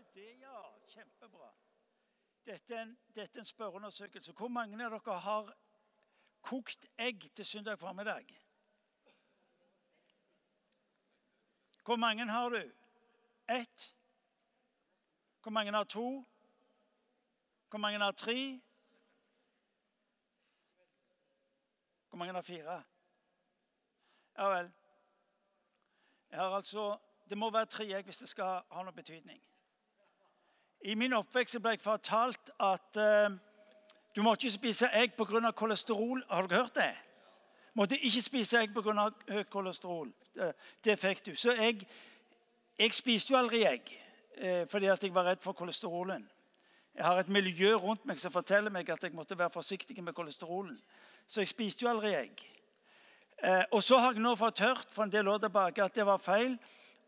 Se det, ja. Kjempebra. Dette er, en, dette er en spørreundersøkelse. Hvor mange av dere har kokt egg til søndag formiddag? Hvor mange har du? Ett? Hvor mange har to? Hvor mange har tre? Hvor mange har fire? Ja vel. Jeg har altså, Det må være tre egg hvis det skal ha noe betydning. I min oppvekst ble jeg fortalt at uh, du må ikke spise egg pga. kolesterol. Har dere hørt det? Måtte ikke spise egg pga. høyt kolesterol. Det, det fikk du. Så jeg, jeg spiste jo aldri egg eh, fordi at jeg var redd for kolesterolen. Jeg har et miljø rundt meg som forteller meg at jeg måtte være forsiktig med kolesterolen. Så jeg spiste jo aldri egg. Eh, og så har jeg nå fått hørt for en del år tilbake at det var feil.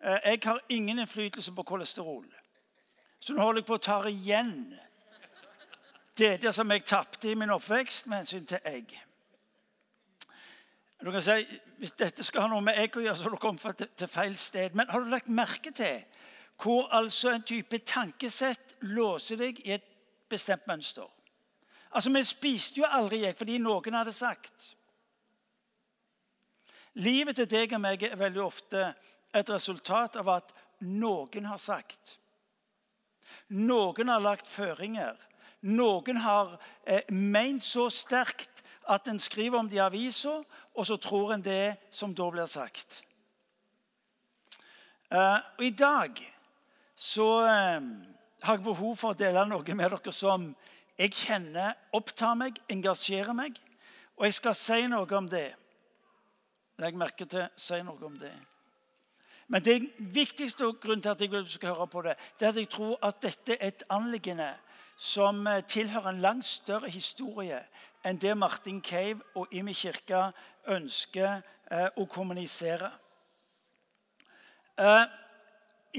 Eh, jeg har ingen innflytelse på kolesterol. Så nå holder jeg på å ta igjen det, det som jeg tapte i min oppvekst med hensyn til egg. Du kan si, Hvis dette skal ha noe med egg å gjøre, så har du kommet til feil sted. Men har du lagt merke til hvor altså en type tankesett låser deg i et bestemt mønster? Altså, Vi spiste jo aldri egg fordi noen hadde sagt. Livet til deg og meg er veldig ofte et resultat av at noen har sagt. Noen har lagt føringer. Noen har eh, ment så sterkt at en skriver om det i avisa, og så tror en det som da blir sagt. Eh, og I dag så eh, har jeg behov for å dele noe med dere som jeg kjenner opptar meg, engasjerer meg. Og jeg skal si noe om det. Legg merke til si noe om det. Men det viktigste grunnen til at jeg vil skal høre på det, det er at jeg tror at dette er et anliggende som eh, tilhører en langt større historie enn det Martin Cave og Imi kirke ønsker eh, å kommunisere. Eh,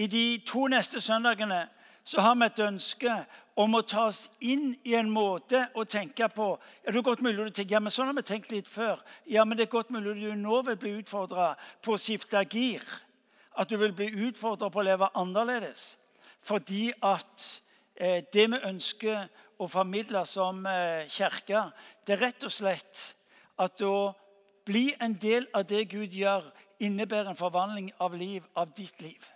I de to neste søndagene så har vi et ønske om å ta oss inn i en måte å tenke på ja, det er godt mulig du tenker, ja, men Sånn har vi tenkt litt før. Ja, men det er godt mulig du nå vil bli utfordra på å skifte gir. At du vil bli utfordra på å leve annerledes. Fordi at eh, det vi ønsker å formidle som eh, kirke, det er rett og slett at å bli en del av det Gud gjør, innebærer en forvandling av liv, av ditt liv.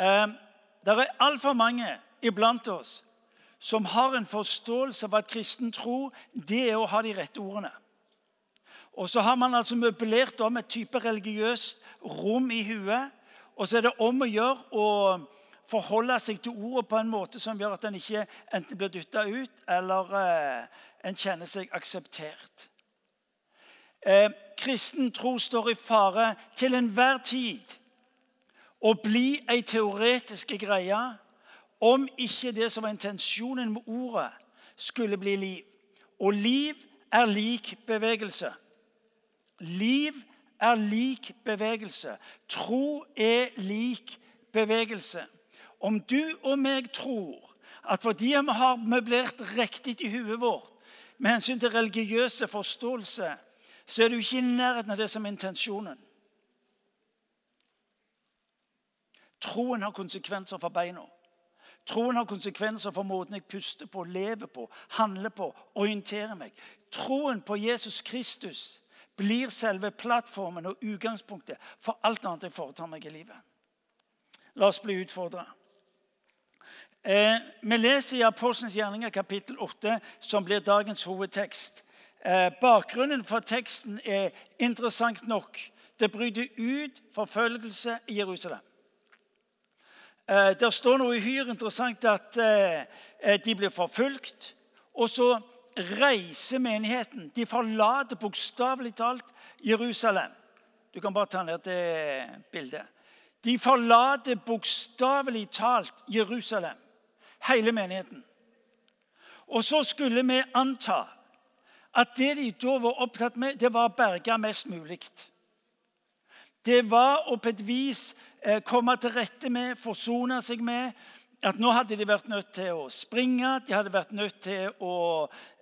Eh, det er altfor mange iblant oss som har en forståelse av at kristen tro det er å ha de rette ordene. Og så har man altså møblert om et type religiøst rom i huet. Og så er det om å gjøre å forholde seg til ordet på en måte som gjør at en ikke enten blir dytta ut, eller eh, en kjenner seg akseptert. Eh, kristen tro står i fare til enhver tid å bli ei teoretisk greie om ikke det som var intensjonen med ordet, skulle bli liv. Og liv er lik bevegelse. Liv er lik bevegelse. Tro er lik bevegelse. Om du og meg tror at fordi vi har møblert riktig i huet vårt med hensyn til religiøse forståelse, så er du ikke i nærheten av det som er intensjonen. Troen har konsekvenser for beina. Troen har konsekvenser for måten jeg puster på, lever på, handler på, orienterer meg. Troen på Jesus Kristus blir selve plattformen og utgangspunktet for alt annet jeg foretar meg i livet. La oss bli utfordra. Eh, vi leser i Apostelens gjerninger kapittel 8, som blir dagens hovedtekst. Eh, bakgrunnen for teksten er interessant nok. Det bryter ut forfølgelse i Jerusalem. Eh, der står noe uhyre interessant at eh, eh, de blir forfulgt. Og så reiser menigheten. De forlater bokstavelig talt Jerusalem. Du kan bare ta ned det bildet. De forlater bokstavelig talt Jerusalem, hele menigheten. Og så skulle vi anta at det de da var opptatt med, det var å berge mest mulig. Det var å på et vis eh, komme til rette med, forsone seg med at nå hadde de vært nødt til å springe, de hadde vært nødt til å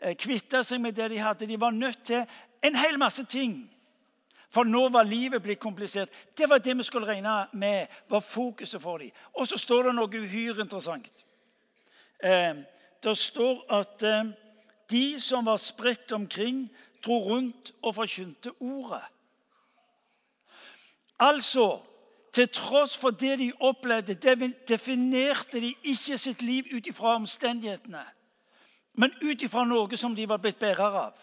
eh, kvitte seg med det de hadde. De var nødt til en hel masse ting For nå var livet blitt komplisert. Det var det vi skulle regne med var fokuset for dem. Og så står det noe uhyre interessant. Eh, det står at eh, de som var spredt omkring, dro rundt og forkynte ordet. Altså, til tross for det de opplevde, definerte de ikke sitt liv ut ifra omstendighetene, men ut ifra noe som de var blitt bærer av.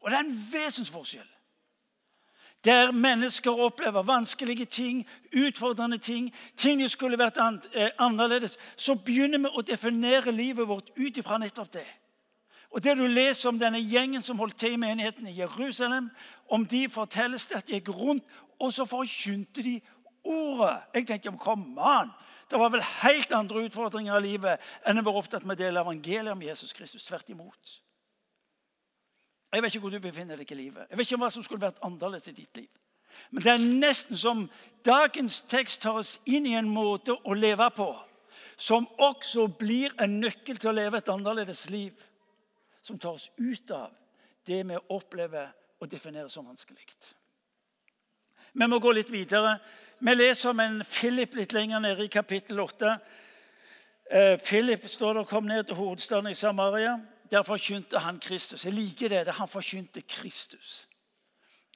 Og det er en vesensforskjell. Der mennesker opplever vanskelige ting, utfordrende ting, ting som skulle vært eh, annerledes, så begynner vi å definere livet vårt ut ifra nettopp det. Og Det du leser om denne gjengen som holdt til i menigheten i Jerusalem, om de fortelles det at de gikk rundt, og så forkynte de ordet. Jeg tenker, kom an, Det var vel helt andre utfordringer i livet enn å være opptatt med å dele evangeliet om Jesus Kristus. Tvert imot. Jeg vet ikke hvor du befinner deg i livet. Jeg vet ikke hva som skulle vært annerledes i ditt liv. Men det er nesten som dagens tekst tar oss inn i en måte å leve på som også blir en nøkkel til å leve et annerledes liv. Som tar oss ut av det vi opplever og definerer som vanskelig. Vi må gå litt videre. Vi leser om en Philip litt lenger nede i kapittel 8. Eh, Philip står der, kom ned til hovedstaden i Samaria. Der forkynte han Kristus. Jeg liker det. det Han forkynte Kristus.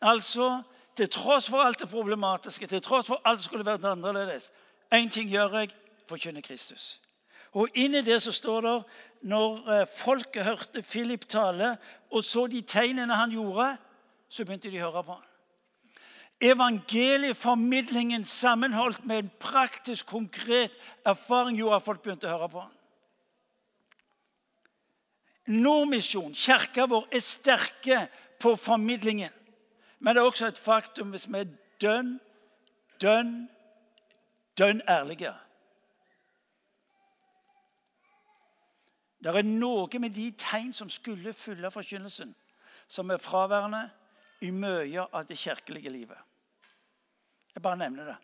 Altså, til tross for alt det problematiske, til tross for alt som skulle vært annerledes Én ting gjør jeg forkynner Kristus. Og inni det så står det når eh, folket hørte Philip tale og så de tegnene han gjorde, så begynte de å høre på ham. Evangelieformidlingen sammenholdt med en praktisk, konkret erfaring gjorde at folk begynte å høre på. Nordmisjon, kirka vår, er sterke på formidlingen. Men det er også et faktum hvis vi er dønn, dønn, dønn ærlige. Det er noe med de tegn som skulle fylle forkynnelsen, som er fraværende i mye av det kirkelige livet. Jeg bare nevner det.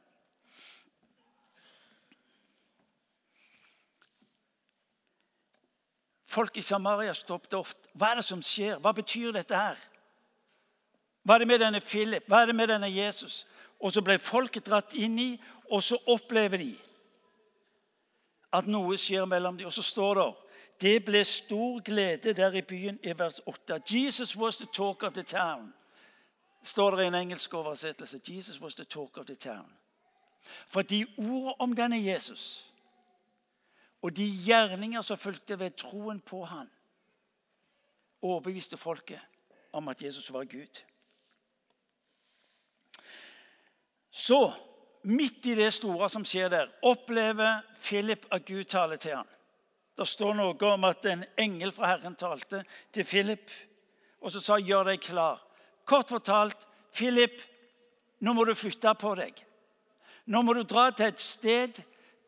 Folk i Samaria stoppet ofte. Hva er det som skjer? Hva betyr dette her? Hva er det med denne Philip? Hva er det med denne Jesus? Og så ble folket dratt inn i, og så opplever de at noe skjer mellom dem. Og så står det det ble stor glede der i byen i vers 8. Jesus was the talk of the town står det i en engelsk oversettelse. Jesus was the talk of the town. Fordi ordet om denne Jesus og de gjerninger som fulgte ved troen på han, overbeviste folket om at Jesus var Gud. Så, midt i det store som skjer der, opplever Philip at Gud taler til ham. Det står noe om at en engel fra Herren talte til Philip og så sa 'gjør deg klar'. Kort fortalt Philip, nå må du flytte på deg. Nå må du dra til et sted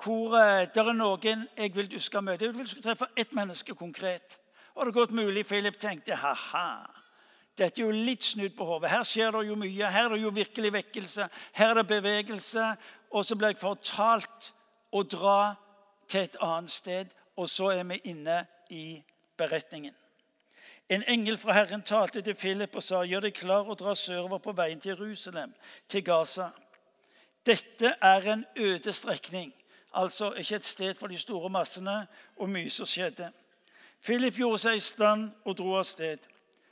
hvor eh, det er noen jeg vil du skal møte. Jeg vil du skal treffe ett menneske konkret. Og det er godt mulig Philip tenkte ha-ha. Dette er jo litt snudd på hodet. Her skjer det jo mye. Her er det jo virkelig vekkelse. Her er det bevegelse. Og så ble jeg fortalt å dra til et annet sted, og så er vi inne i beretningen. En engel fra Herren talte til Philip og sa, 'Gjør deg klar og dra sørover på veien til Jerusalem, til Gaza.' Dette er en øde strekning, altså ikke et sted for de store massene og mye som skjedde. Philip gjorde seg i stand og dro av sted.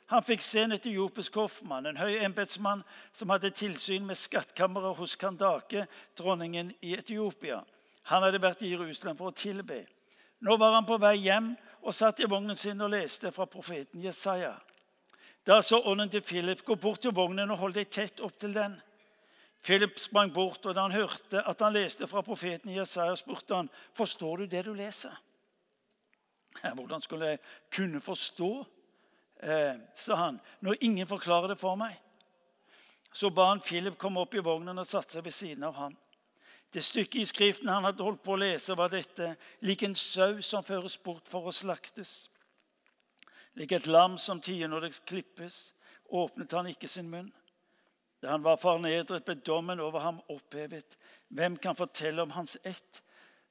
Han fikk se en etiopisk hoffmann, en høy embetsmann som hadde tilsyn med skattkammeret hos Kandake, dronningen i Etiopia. Han hadde vært i Jerusalem for å tilbe. Nå var han på vei hjem og satt i vognen sin og leste fra profeten Jesaja. Da så ånden til Philip, gå bort til vognen og hold deg tett opp til den. Philip sprang bort, og da han hørte at han leste fra profeten Jesaja, spurte han, forstår du det du leser. Hvordan skulle jeg kunne forstå, eh, sa han, når ingen forklarer det for meg. Så ba han Philip komme opp i vognen og satte seg ved siden av ham. Det stykket i Skriften han hadde holdt på å lese, var dette lik en sau som føres bort for å slaktes. Lik et lam som tier når det klippes, åpnet han ikke sin munn. Da han var fornedret, ble dommen over ham opphevet. Hvem kan fortelle om hans ett?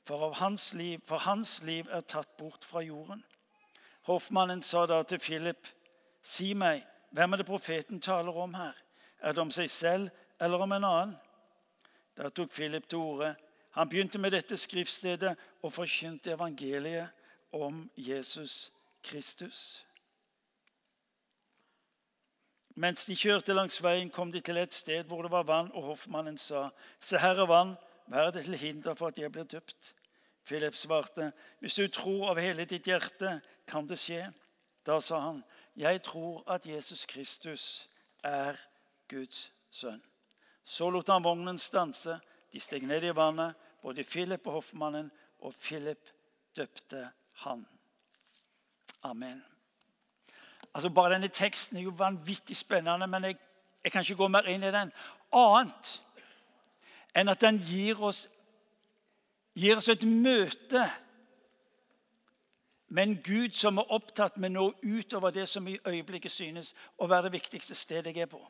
For, hans liv, for hans liv er tatt bort fra jorden. Hoffmannen sa da til Philip, si meg, hvem er det profeten taler om her? Er det om seg selv eller om en annen? Da tok Philip til orde. Han begynte med dette skriftstedet og forkynte evangeliet om Jesus Kristus. Mens de kjørte langs veien, kom de til et sted hvor det var vann, og hoffmannen sa, Se, her er vann, er det til hinder for at jeg blir døpt? Philip svarte, Hvis du tror av hele ditt hjerte, kan det skje. Da sa han, Jeg tror at Jesus Kristus er Guds sønn. Så lot han vognen stanse. De steg ned i vannet, både Philip og hoffmannen, og Philip døpte han. Amen. Altså Bare denne teksten er jo vanvittig spennende, men jeg, jeg kan ikke gå mer inn i den. Annet enn at den gir oss, gir oss et møte med en Gud som er opptatt med noe utover det som i øyeblikket synes å være det viktigste stedet jeg er på.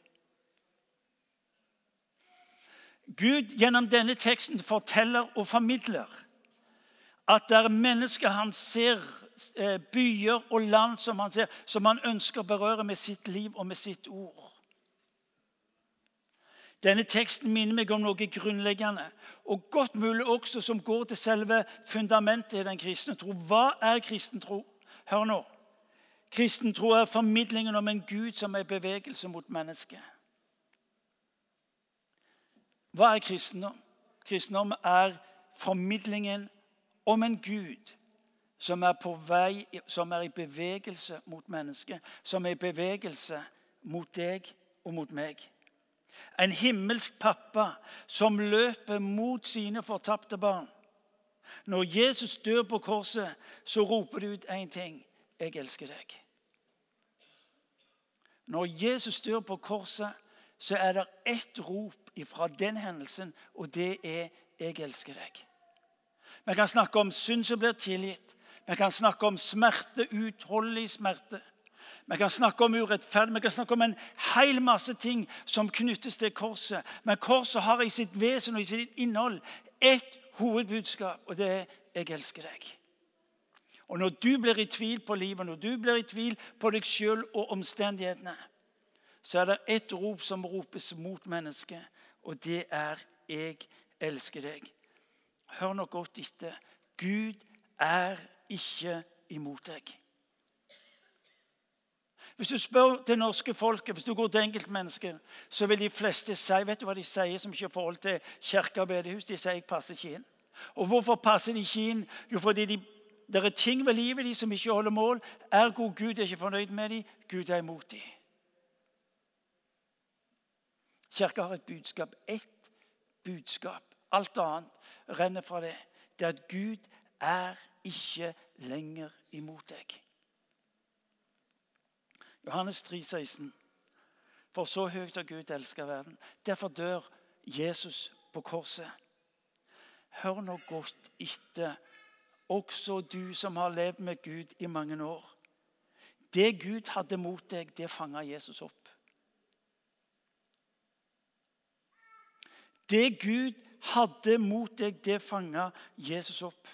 Gud gjennom denne teksten forteller og formidler at det er mennesker han ser, eh, byer og land som han ser, som han ønsker å berøre med sitt liv og med sitt ord. Denne teksten minner meg om noe grunnleggende, og godt mulig også som går til selve fundamentet i den kristne tro. Hva er kristen tro? Hør nå. Kristen tro er formidlingen om en Gud som er bevegelse mot mennesket. Hva er kristendom? Kristendom er formidlingen om en Gud som er vei, som er i bevegelse mot mennesket, som er i bevegelse mot deg og mot meg. En himmelsk pappa som løper mot sine fortapte barn. Når Jesus dør på korset, så roper det ut én ting 'Jeg elsker deg'. Når Jesus dør på korset, så er det ett rop fra den hendelsen, og det er 'Jeg elsker deg'. Vi kan snakke om synd som blir tilgitt. Vi kan snakke om smerte, utholdelig smerte. Vi kan snakke om urettferdig, vi kan snakke om en hel masse ting som knyttes til korset. Men korset har i sitt vesen og i sitt innhold ett hovedbudskap, og det er 'Jeg elsker deg'. Og Når du blir i tvil på livet, når du blir i tvil på deg sjøl og omstendighetene, så er det ett rop som ropes mot mennesket, og det er 'Jeg elsker deg'. Hør nå godt etter. Gud er ikke imot deg. Hvis du spør det norske folket, hvis du går til enkeltmennesker, så vil de fleste si vet du hva de sier som ikke har forhold til kirke og bedehus? De sier 'jeg passer ikke inn'. Og Hvorfor passer de ikke inn? Jo, fordi de, det er ting ved livet de som ikke holder mål. Ergo Gud er ikke fornøyd med dem. Gud er imot dem. Kirka har et budskap. Ett budskap. Alt annet renner fra det. Det er at Gud er ikke lenger imot deg. Johannes 3, 16. For så høyt har Gud elska verden. Derfor dør Jesus på korset. Hør nå godt etter, også du som har levd med Gud i mange år. Det Gud hadde mot deg, det fanga Jesus opp. Det Gud hadde mot deg, det fanga Jesus opp.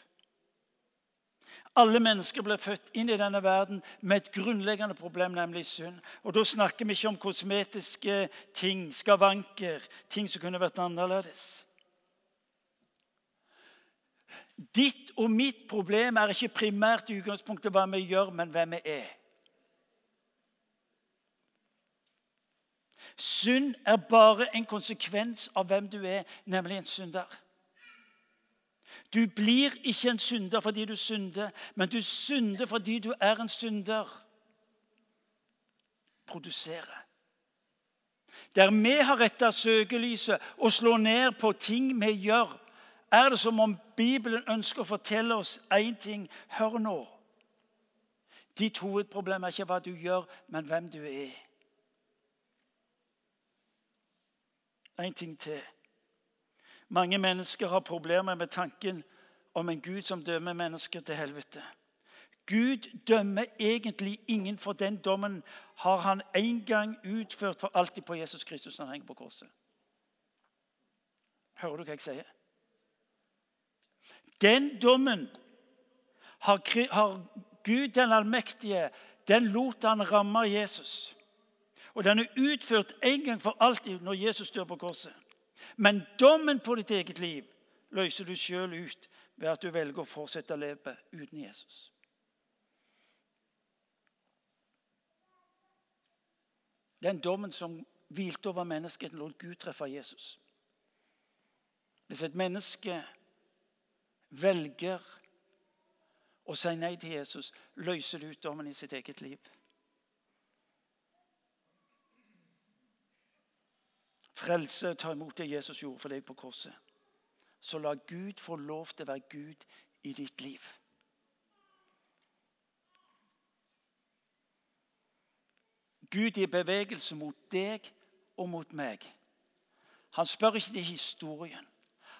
Alle mennesker ble født inn i denne verden med et grunnleggende problem, nemlig synd. Og Da snakker vi ikke om kosmetiske ting, skavanker, ting som kunne vært annerledes. Ditt og mitt problem er ikke primært i utgangspunktet hva vi gjør, men hvem vi er. Synd er bare en konsekvens av hvem du er, nemlig en synder. Du blir ikke en synder fordi du synder, men du synder fordi du er en synder. Produsere. Der vi har retta søkelyset og slår ned på ting vi gjør, er det som om Bibelen ønsker å fortelle oss én ting. Hør nå. Ditt hovedproblem er ikke hva du gjør, men hvem du er. En ting til. Mange mennesker har problemer med tanken om en Gud som dømmer mennesker til helvete. Gud dømmer egentlig ingen, for den dommen har han en gang utført for alltid på Jesus Kristus når han henger på korset. Hører du hva jeg sier? Den dommen har, Gud den allmektige den lot han ramme Jesus. Og den er utført en gang for alltid når Jesus dør på korset. Men dommen på ditt eget liv løser du sjøl ut ved at du velger å fortsette å leve uten Jesus. Den dommen som hvilte over mennesket, lot Gud treffe Jesus. Hvis et menneske velger å si nei til Jesus, løser det ut dommen i sitt eget liv. Frelse ta imot det Jesus gjorde for deg på korset. Så la Gud få lov til å være Gud i ditt liv. Gud gir bevegelse mot deg og mot meg. Han spør ikke til historien.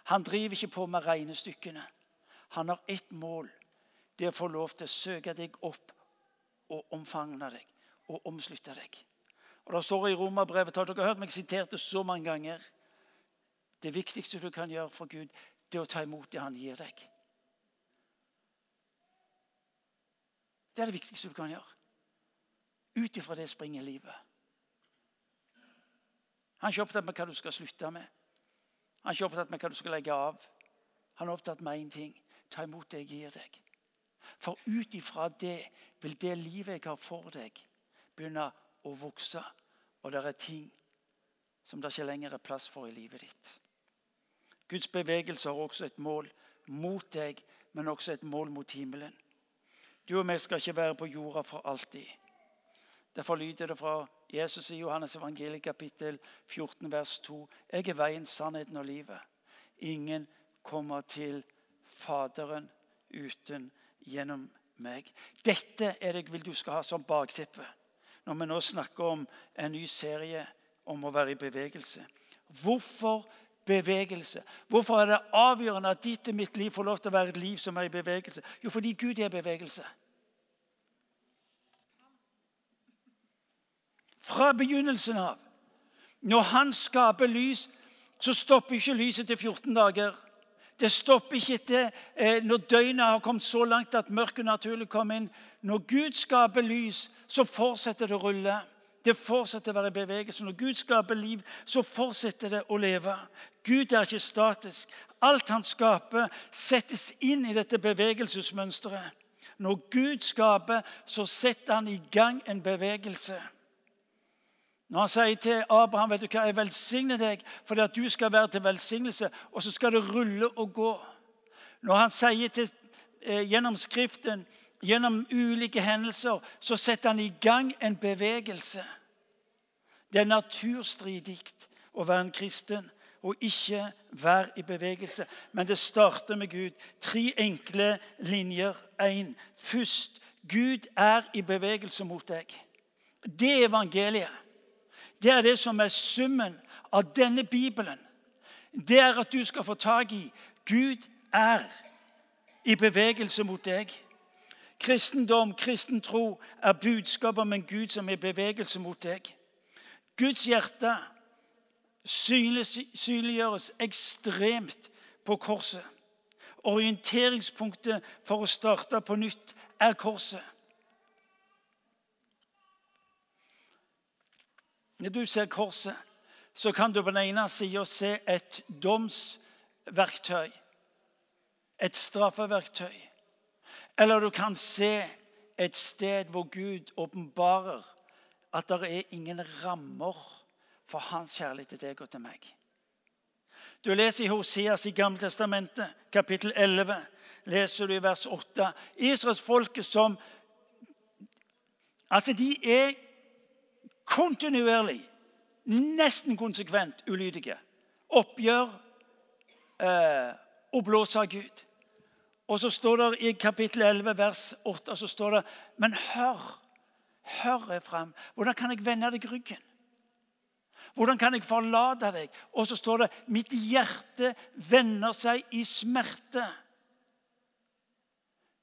Han driver ikke på med regnestykkene. Han har ett mål. Det er å få lov til å søke deg opp og omfavne deg og omslutte deg. Og Det står i Romerbrevet Dere har hørt meg sitert det så mange ganger. Det viktigste du kan gjøre for Gud, det er å ta imot det han gir deg. Det er det viktigste du kan gjøre. Ut ifra det springer livet. Han er ikke opptatt med hva du skal slutte med. Han er ikke opptatt med hva du skal legge av. Han er opptatt med én ting. Ta imot det jeg gir deg. For ut ifra det vil det livet jeg har for deg, begynne å vokse. Og det er ting som det ikke lenger er plass for i livet ditt. Guds bevegelse har også et mål mot deg, men også et mål mot himmelen. Du og vi skal ikke være på jorda for alltid. Derfor lyder det fra Jesus i Johannes evangeliet kapittel 14 vers 2. Jeg er veien, sannheten og livet. Ingen kommer til Faderen uten gjennom meg. Dette er det jeg vil du skal ha som bakteppe når vi nå snakker om en ny serie om å være i bevegelse. Hvorfor bevegelse? Hvorfor er det avgjørende at ditt og mitt liv får lov til å være et liv som er i bevegelse? Jo, fordi Gud er bevegelse. Fra begynnelsen av. Når han skaper lys, så stopper ikke lyset til 14 dager. Det stopper ikke etter eh, når døgnet har kommet så langt at mørket naturlig kommer inn. Når Gud skaper lys, så fortsetter det å rulle. Det fortsetter å være i bevegelse. Når Gud skaper liv, så fortsetter det å leve. Gud er ikke statisk. Alt han skaper, settes inn i dette bevegelsesmønsteret. Når Gud skaper, så setter han i gang en bevegelse. Når han sier til Abraham vet du hva, 'Jeg velsigner deg fordi at du skal være til velsignelse', og så skal det rulle og gå. Når han sier til, eh, gjennom Skriften, gjennom ulike hendelser, så setter han i gang en bevegelse. Det er naturstridig å være en kristen og ikke være i bevegelse. Men det starter med Gud. Tre enkle linjer. Én. Først Gud er i bevegelse mot deg. Det er evangeliet det er det som er summen av denne Bibelen. Det er at du skal få tak i Gud er i bevegelse mot deg. Kristendom, kristen tro, er budskapet om en Gud som er i bevegelse mot deg. Guds hjerte synliggjøres ekstremt på korset. Orienteringspunktet for å starte på nytt er korset. Når du ser korset, så kan du på den ene sida se et domsverktøy. Et straffeverktøy. Eller du kan se et sted hvor Gud åpenbarer at det er ingen rammer for hans kjærlighet til deg og til meg. Du leser i Hoseas i Gamle Testamentet, kapittel 11, leser du i vers 8. Israelsfolket som Altså, de er kontinuerlig, nesten konsekvent ulydige. Oppgjør eh, og blåse av Gud. Og så står det i kapittel 11, vers 8 så står det, Men hør, hør jeg frem. Hvordan kan jeg vende deg ryggen? Hvordan kan jeg forlate deg? Og så står det mitt hjerte vender seg i smerte.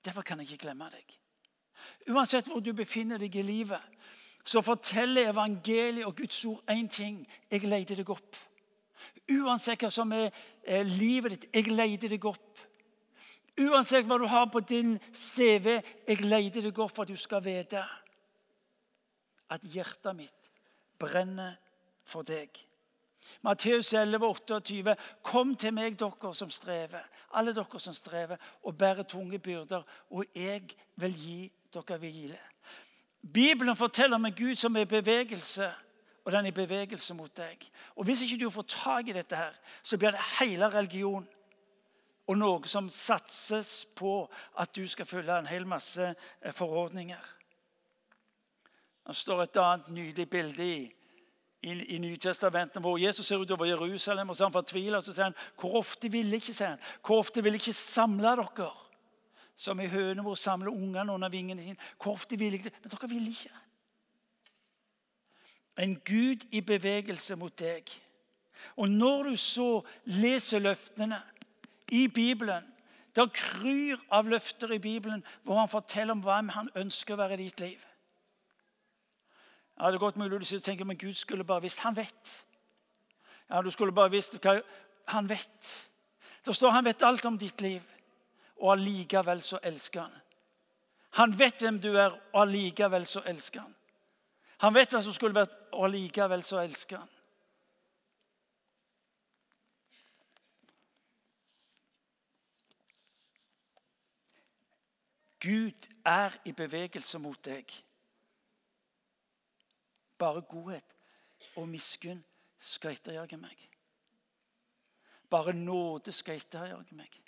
Derfor kan jeg ikke glemme deg. Uansett hvor du befinner deg i livet, så forteller evangeliet og Guds ord én ting. Jeg leide deg opp. Uansett hva som er livet ditt, jeg leide deg opp. Uansett hva du har på din CV, jeg leide deg opp for at du skal vite at hjertet mitt brenner for deg. Matteus 11, 28. Kom til meg, dere som strever, alle dere som strever og bærer tunge byrder, og jeg vil gi dere hvile. Bibelen forteller om en Gud som er i bevegelse, og den er i bevegelse mot deg. Og Hvis ikke du får tak i dette, her, så blir det hele religion og noe som satses på at du skal følge en hel masse eh, forordninger. Det står et annet nydelig bilde i, i, i Nytestamentet hvor Jesus ser utover Jerusalem og så han fortviler. og så sier han, Hvor ofte vil ikke, sier hvor ofte vil ikke samle dere? Som i hønemor samler ungene under vingene sine. Hvor ofte vil jeg det? Men dere vil ikke. En Gud i bevegelse mot deg. Og når du så leser løftene i Bibelen Det kryr av løfter i Bibelen hvor han forteller om hvem han ønsker å være i ditt liv. Ja, det er godt mulig du tenker men Gud skulle bare visst. Han vet. Ja, du skulle bare visst hva Han vet. Det står han vet alt om ditt liv, og allikevel så elsker han. Han vet hvem du er, og allikevel så elsker han. Han vet hva som skulle vært, og allikevel så elsker han. Gud er i bevegelse mot deg. Bare godhet og miskunn skal etterjage meg. Bare nåde skal etterjage meg.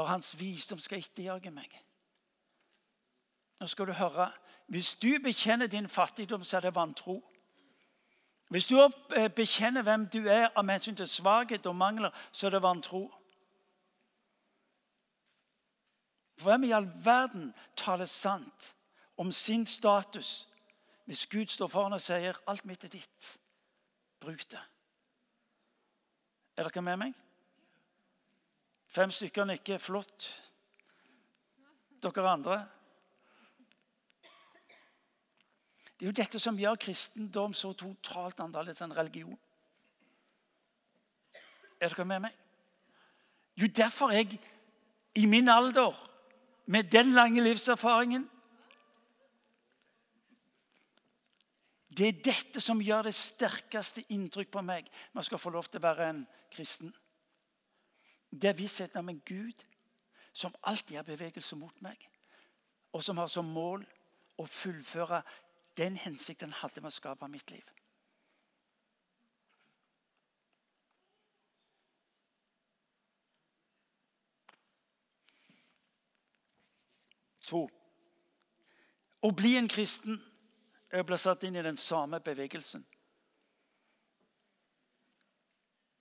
Bare hans visdom skal etterjage meg. Nå skal du høre Hvis du bekjenner din fattigdom, så er det vantro. Hvis du eh, bekjenner hvem du er av hensyn til svakhet og mangler, så er det vantro. For hvem i all verden taler sant om sin status hvis Gud står foran og sier 'alt mitt er ditt'? Bruk det. Er dere med meg? Fem stykker nikker. Flott. Dere andre? Det er jo dette som gjør kristendom så totalt annerledes enn religion. Er dere med meg? Jo, derfor jeg i min alder med den lange livserfaringen. Det er dette som gjør det sterkeste inntrykk på meg man skal få lov til å være en kristen. Det er vissheten om en Gud som alltid har bevegelse mot meg, og som har som mål å fullføre den hensikten han hadde med å skape mitt liv. To. Å bli en kristen er å bli satt inn i den samme bevegelsen.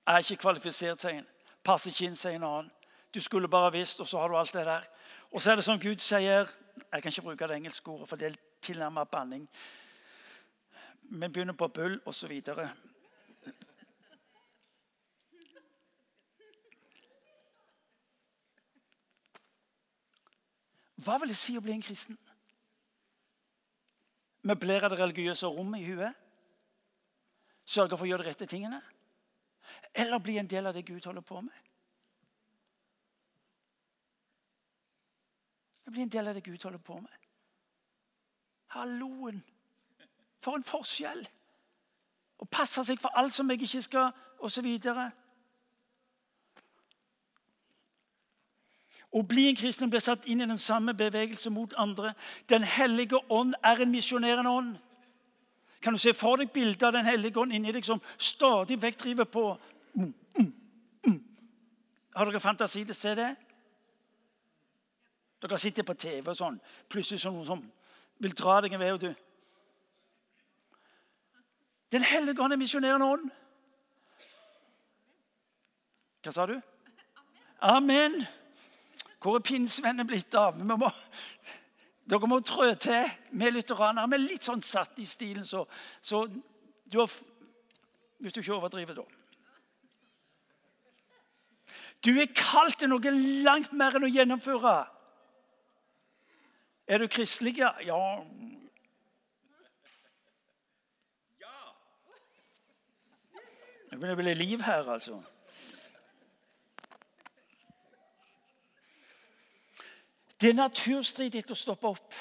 Jeg er ikke kvalifisert, sier en. Passer ikke inn, sier en annen. Du skulle bare visst, og så har du alt det der. Og så er det som Gud sier Jeg kan ikke bruke det engelske ordet, for det er tilnærmet banning. Men begynner på bull, osv. Hva vil det si å bli en kristen? Møblere det religiøse rommet i huet? Sørge for å gjøre de rette tingene? Eller bli en del av det Gud holder på med? Bli en del av det Gud holder på med. Halloen! For en forskjell! Å passe seg for alt som jeg ikke skal, osv. Å bli en kristen blir satt inn i den samme bevegelse mot andre. Den hellige ånd er en misjonerende ånd. Kan du se for deg bildet av Den hellige ånd inni deg som stadig vekk driver på? Har dere fantasi til å se det? Dere sitter på TV og sånn. Plutselig sånn noen som vil dra deg en vei. og du. Den hellige ånd er misjonerende ånd. Hva sa du? Amen. Hvor er pinnsvennene blitt av? Må, dere må trø til med lutheranere. Vi er litt sånn satt i stilen, så, så du har, Hvis du ikke overdriver, da. Du er kalt til noe langt mer enn å gjennomføre. Er du kristelig? Ja. ja. Det begynner å bli liv her, altså. Det er naturstridig å stoppe opp.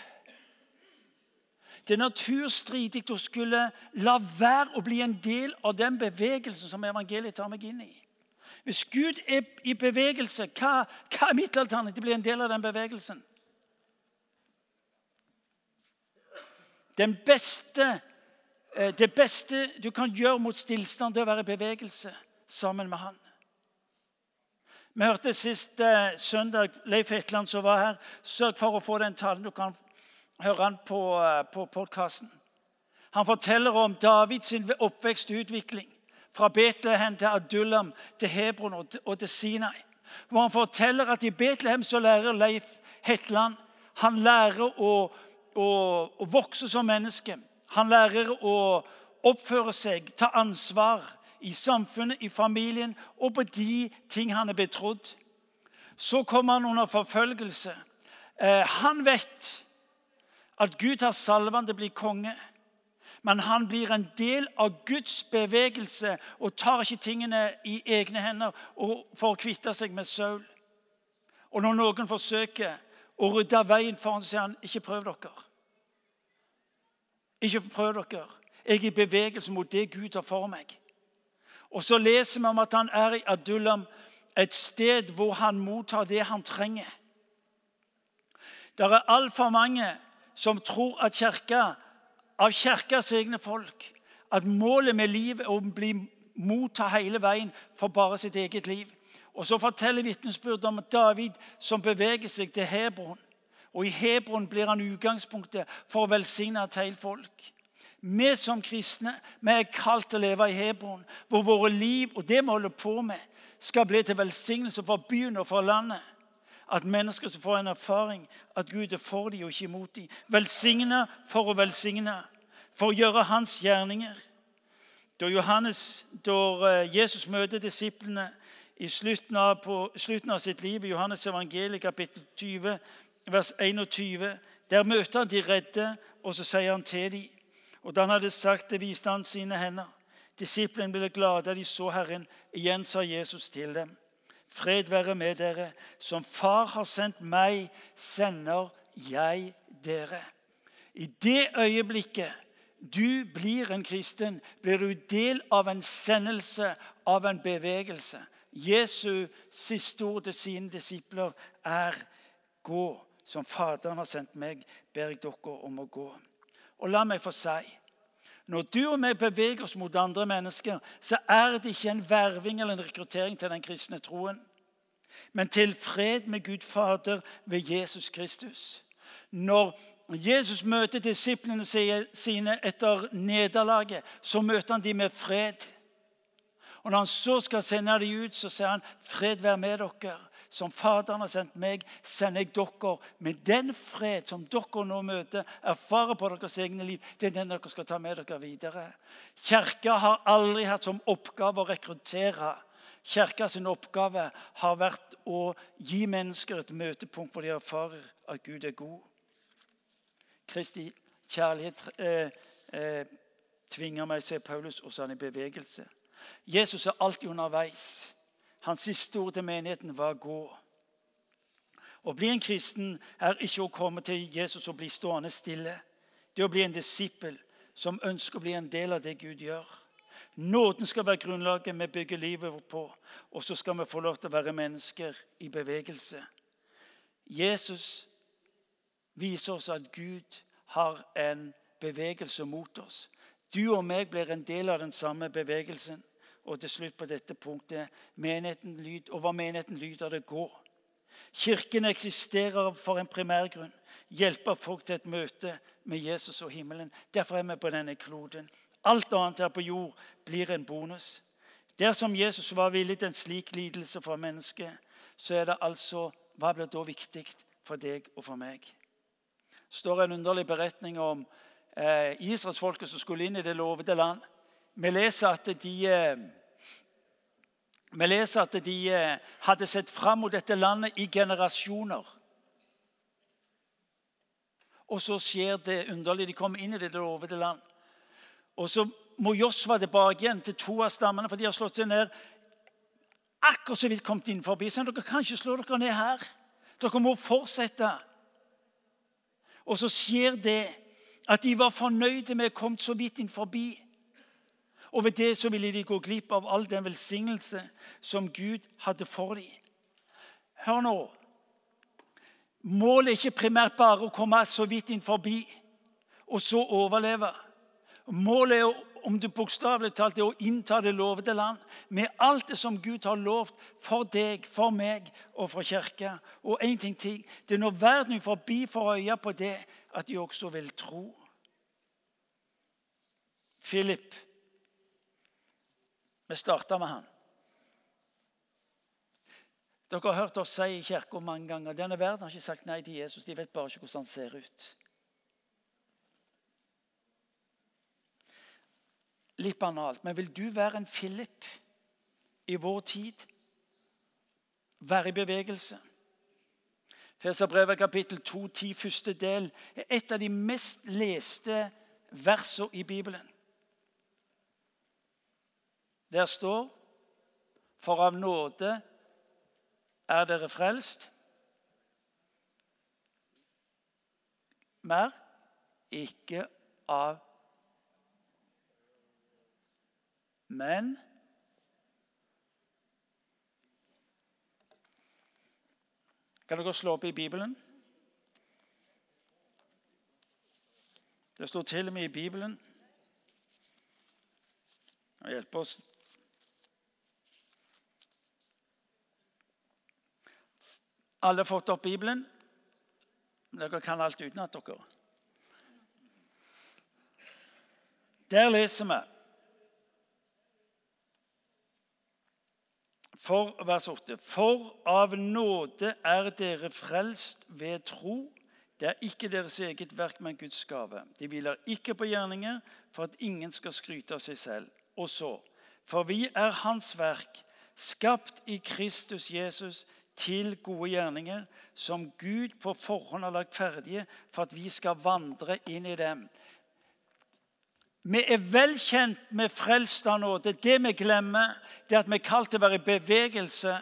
det er naturstridig å skulle la være å bli en del av den bevegelsen som evangeliet tar meg inn i. Hvis Gud er i bevegelse, hva, hva er mitt alternativ? Bli en del av den bevegelsen. Den beste, eh, det beste du kan gjøre mot stillstand, det er å være i bevegelse sammen med Han. Vi hørte sist eh, søndag Leif Hetland som var her. Sørg for å få den talen. Du kan høre han på, eh, på podkasten. Han forteller om Davids oppvekst og utvikling. Fra Betlehem til Adullam, til Hebron og til, Sinai. Hvor han forteller at i Betlehem så lærer Leif Hetland han lærer å, å, å vokse som menneske. Han lærer å oppføre seg, ta ansvar i samfunnet, i familien og på de ting han er betrodd. Så kommer han under forfølgelse. Eh, han vet at Gud har salvet ham til å bli konge. Men han blir en del av Guds bevegelse og tar ikke tingene i egne hender for å kvitte seg med Saul. Og når noen forsøker å rydde veien for ham, så sier han ikke prøv dere. Ikke prøv dere. Jeg er i bevegelse mot det Gud har for meg. Og så leser vi om at han er i Adullam, et sted hvor han mottar det han trenger. Det er altfor mange som tror at kirka, av kirkas egne folk at målet med livet er å bli motta hele veien for bare sitt eget liv. Og Så forteller vitnesbyrdet om David som beveger seg til Hebron. Og I Hebron blir han utgangspunktet for å velsigne et helt folk. Vi som kristne vi er kalt til å leve i Hebron, hvor våre liv og det vi holder på med, skal bli til velsignelse for byen og for landet. At mennesker som får en erfaring at Gud er for dem og ikke imot dem. Velsigne for å velsigne, for å gjøre hans gjerninger. Da, Johannes, da eh, Jesus møter disiplene i slutten av, på, slutten av sitt liv i Johannes evangeliet kapittel 20, vers 21, der møter han de redde, og så sier han til dem og da han hadde sagt det, viste han sine hender. Disiplene ble glade da de så Herren. Igjen sa Jesus til dem. Fred være med dere. Som Far har sendt meg, sender jeg dere. I det øyeblikket du blir en kristen, blir du del av en sendelse, av en bevegelse. Jesu siste ord til sine disipler er 'Gå, som Faderen har sendt meg, ber jeg dere om å gå'. Og la meg få si når du og vi beveger oss mot andre mennesker, så er det ikke en verving eller en rekruttering til den kristne troen, men til fred med Gud Fader ved Jesus Kristus. Når Jesus møter disiplene sine etter nederlaget, så møter han dem med fred. Og Når han så skal sende dem ut, så sier han, 'Fred være med dere.' Som Faderen har sendt meg, sender jeg dere. Med den fred som dere nå møter, erfarer på deres egne liv, det er den dere skal ta med dere videre. Kirka har aldri hatt som oppgave å rekruttere. Kirka sin oppgave har vært å gi mennesker et møtepunkt hvor de erfarer at Gud er god. Kristi kjærlighet eh, eh, tvinger meg, sier Paulus, og så er han i bevegelse. Jesus er alltid underveis. Hans siste ord til menigheten var 'gå'. Å bli en kristen er ikke å komme til Jesus og bli stående stille. Det er å bli en disippel som ønsker å bli en del av det Gud gjør. Nåden skal være grunnlaget vi bygger livet vårt på, og så skal vi få lov til å være mennesker i bevegelse. Jesus viser oss at Gud har en bevegelse mot oss. Du og meg blir en del av den samme bevegelsen. Og til slutt på dette punktet menigheten lyd, over menigheten lyder det 'gå'. Kirken eksisterer for en primærgrunn. Hjelpe folk til et møte med Jesus og himmelen. Derfor er vi på denne kloden. Alt annet her på jord blir en bonus. Dersom Jesus var villig til en slik lidelse for mennesket, så er det altså Hva blir da viktig for deg og for meg? Det står en underlig beretning om eh, israelsfolket som skulle inn i det lovede land. Vi leser at de eh, vi leser at de eh, hadde sett fram mot dette landet i generasjoner. Og så skjer det underlige. De kommer inn i det lovede land. Og så må Josva tilbake igjen til to av stammene, for de har slått seg ned akkurat så vidt kommet inn forbi. Så dere kan ikke slå dere ned her. Dere må fortsette. Og så skjer det At de var fornøyde med å komme så vidt inn forbi. Og ved det så ville de gå glipp av all den velsignelse som Gud hadde for dem. Hør nå. Målet er ikke primært bare å komme så vidt inn forbi og så overleve. Målet er, om du bokstavelig talt, er å innta det lovede land med alt det som Gud har lovt for deg, for meg og for kirka. Og én ting til. Det er når verden forbi får øye på det, at de også vil tro. Philip. Vi starta med han. Dere har hørt oss si i kirka mange ganger denne verden har ikke sagt nei til Jesus. De vet bare ikke hvordan han ser ut. Litt banalt, men vil du være en Philip i vår tid? Være i bevegelse? Feserbrevet kapittel 2, 10, første del er et av de mest leste versene i Bibelen. Der står For av nåde er dere frelst? Mer? Ikke av Men Kan dere slå opp i Bibelen? Det står til og med i Bibelen Hjelp oss Alle har fått opp Bibelen. Dere kan alt utenat, dere. Der leser vi for vers 8. For av nåde er dere frelst ved tro. Det er ikke deres eget verk, men Guds gave. De hviler ikke på gjerninger for at ingen skal skryte av seg selv. Og så, for vi er Hans verk, skapt i Kristus Jesus til gode gjerninger, som Gud på forhånd har lagt ferdige for at vi skal vandre inn i dem. Vi er vel kjent med frelst av nåde. Det vi glemmer, det er at vi er kalt til å være i bevegelse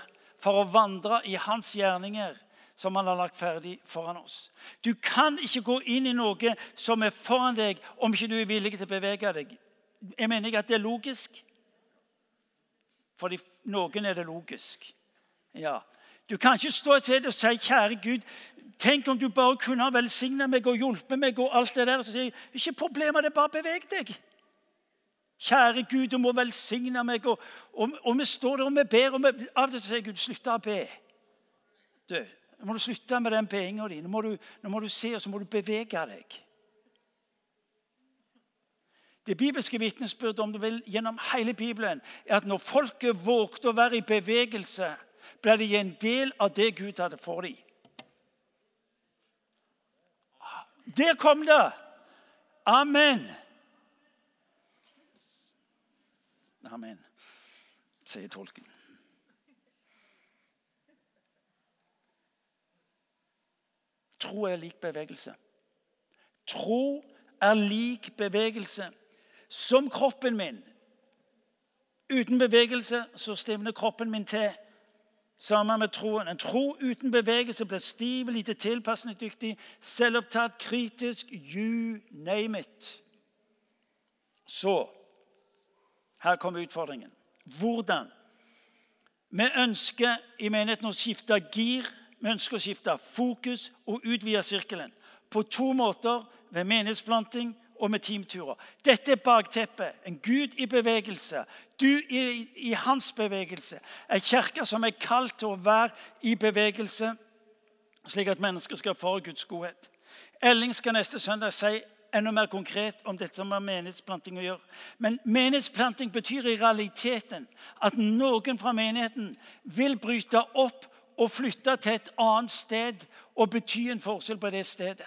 for å vandre i hans gjerninger som han har lagt ferdig foran oss. Du kan ikke gå inn i noe som er foran deg, om ikke du er villig til å bevege deg. Jeg mener ikke at det er logisk. For noen er det logisk. Ja, du kan ikke stå et sted og si, 'Kjære Gud, tenk om du bare kunne ha velsigna meg og hjulpet meg.' og alt det der. Så sier jeg, 'Ikke problemet, det er bare beveg deg.' Kjære Gud, du må velsigne meg. Og, og, og vi står der og vi ber. og vi, Av og til sier Gud, slutt å be. Du, nå må du slutte med den beinga di. Nå, må du, nå må du se, og så må du bevege deg. Det bibelske vitnesbyrdet om du vil, gjennom hele Bibelen er at når folket vågte å være i bevegelse ble de en del av det Gud hadde for dem. Der kom det! Amen. Amen, sier tolken. Tro er lik bevegelse. Tro er lik bevegelse. Som kroppen min. Uten bevegelse så stivner kroppen min til. Sammen med troen. En tro uten bevegelse blir stiv, lite tilpasningsdyktig, selvopptatt, kritisk. You name it. Så Her kommer utfordringen. Hvordan? Vi ønsker i menigheten å skifte gir, vi ønsker å skifte fokus og utvide sirkelen. På to måter ved menighetsplanting og med teamturer. Dette er bakteppet. En Gud i bevegelse. Du i, i hans bevegelse. En kirke som er kalt til å være i bevegelse, slik at mennesker skal få Guds godhet. Elling skal neste søndag si enda mer konkret om dette som har menighetsplanting å gjøre. Men menighetsplanting betyr i realiteten at noen fra menigheten vil bryte opp og flytte til et annet sted og bety en forskjell på det stedet.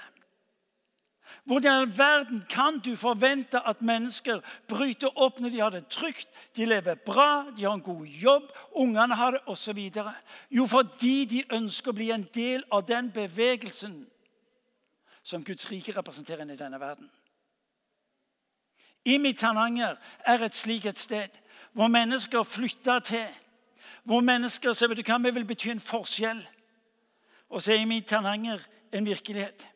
Hvordan i verden kan du forvente at mennesker bryter opp når de har det trygt, de lever bra, de har en god jobb, ungene har det osv.? Jo, fordi de ønsker å bli en del av den bevegelsen som Guds rike representerer i denne verden. Imi Tananger er et slikt et sted hvor mennesker flytter til. Hvor mennesker sier vet du hva, vi vil bety en forskjell. Og så er Imi Tananger en virkelighet.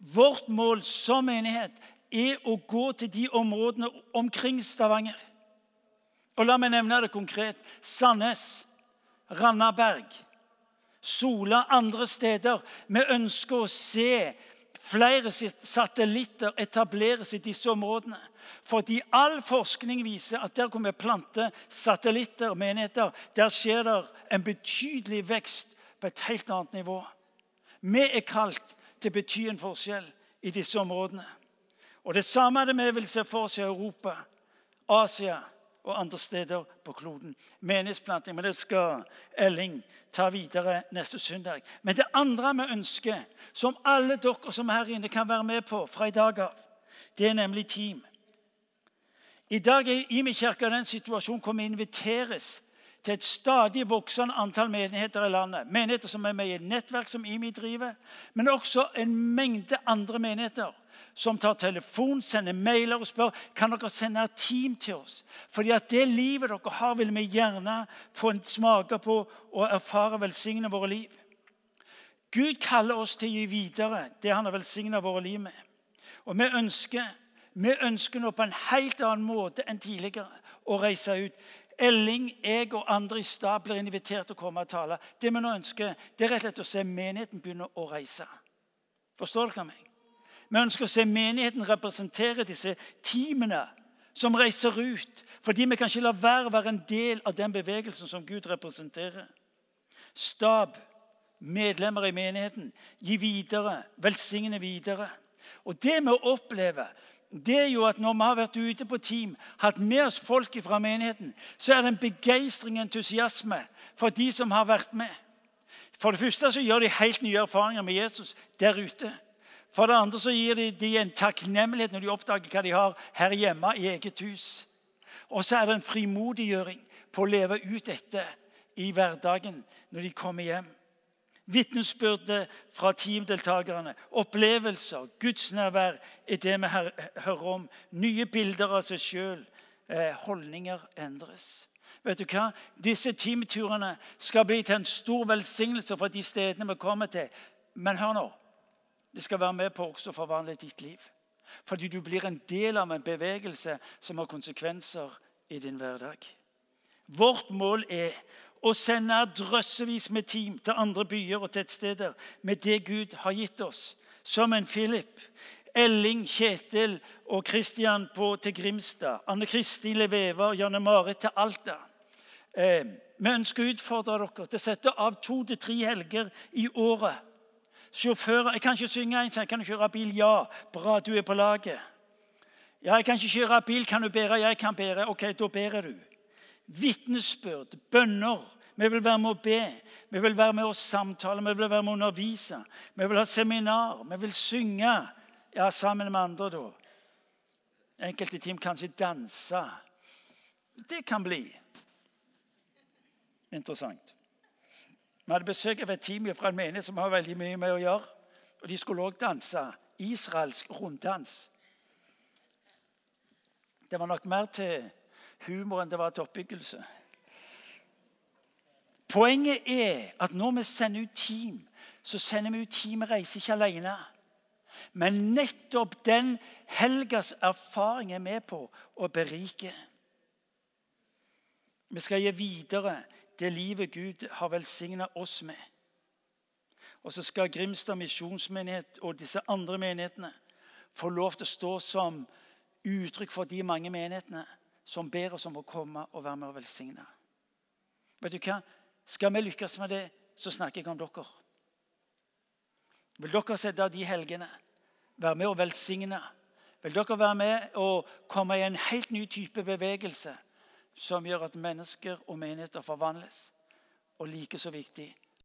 Vårt mål som menighet er å gå til de områdene omkring Stavanger. Og La meg nevne det konkret. Sandnes, Randaberg, Sola, andre steder. Vi ønsker å se flere satellitter etableres i disse områdene. Fordi all forskning viser at der hvor vi planter satellitter menigheter, der skjer det en betydelig vekst på et helt annet nivå. Vi er kalt til å bety en forskjell i disse områdene. Og Det samme er det vi vil se for oss i Europa, Asia og andre steder på kloden. Menighetsplanting. Men det skal Elling ta videre neste søndag. Men det andre vi ønsker, som alle dere som er her inne kan være med på fra i dag av, det er nemlig team. I dag er Imi kirke den situasjonen hvor vi inviteres til et stadig voksende antall menigheter i landet. Menigheter som er med i et nettverk som IMI driver, men også en mengde andre menigheter som tar telefon, sender mailer og spør kan dere sende et team til oss. Fordi at det livet dere har, vil vi gjerne få en smake på og erfare velsigne våre liv. Gud kaller oss til å gi videre det han har velsigna våre liv med. Og vi ønsker, vi ønsker nå på en helt annen måte enn tidligere å reise ut. Elling, jeg og andre i stab blir invitert til å komme og tale. Det vi nå ønsker, det er rett og slett å se menigheten begynne å reise. Forstår dere meg? Vi ønsker å se menigheten representere disse teamene som reiser ut. Fordi vi kan ikke la være å være en del av den bevegelsen som Gud representerer. Stab, medlemmer i menigheten, gi videre, velsigne videre. Og det vi opplever, det er jo at når vi har vært ute på team, hatt med oss folk fra menigheten, så er det en begeistring og entusiasme for de som har vært med. For det første så gjør de helt nye erfaringer med Jesus der ute. For det andre så gir de, de en takknemlighet når de oppdager hva de har her hjemme i eget hus. Og så er det en frimodiggjøring på å leve ut dette i hverdagen når de kommer hjem. Vitnesbyrdet fra teamdeltakerne, opplevelser, gudsnærvær er det vi hører om. Nye bilder av seg sjøl. Eh, holdninger endres. Vet du hva? Disse teamturene skal bli til en stor velsignelse for de stedene vi kommer til. Men hør nå. Det skal være med på også å forvandle ditt liv. Fordi du blir en del av en bevegelse som har konsekvenser i din hverdag. Vårt mål er å sende drøssevis med team til andre byer og tettsteder med det Gud har gitt oss. Som en Philip, Elling, Kjetil og Kristian til Grimstad. Anne Kristin Leveva og Janne Marit til Alta. Eh, vi ønsker å utfordre dere til å sette av to til tre helger i året Sjåfører Jeg kan ikke synge en sang. Kan du kjøre bil? Ja. Bra, du er på laget. Ja, jeg kan ikke kjøre bil. Kan du bære? Jeg kan bære. Ok, da bærer du. Vitnesbyrd, bønner. Vi vil være med å be, vi vil være med å samtale, vi vil være med å undervise. Vi vil ha seminar, vi vil synge ja, sammen med andre. da. Enkelte team kanskje danse. Det kan bli interessant. Vi hadde besøk av et team fra en menighet som har veldig mye med å gjøre. Og De skulle òg danse israelsk runddans. Det var nok mer til humor enn det var til oppbyggelse. Poenget er at når vi sender ut team, så sender vi ut team reiser ikke alene. Men nettopp den helgas erfaring er med på å berike. Vi skal gi videre det livet Gud har velsigna oss med. Og så skal Grimstad misjonsmenighet og disse andre menighetene få lov til å stå som uttrykk for de mange menighetene som ber oss om å komme og være med og velsigne. Vet du hva? Skal vi lykkes med det, så snakker jeg om dere. Vil dere sette av de helgene, være med og velsigne? Vil dere være med og komme i en helt ny type bevegelse? som gjør at mennesker og menigheter forvandles. Og like så viktig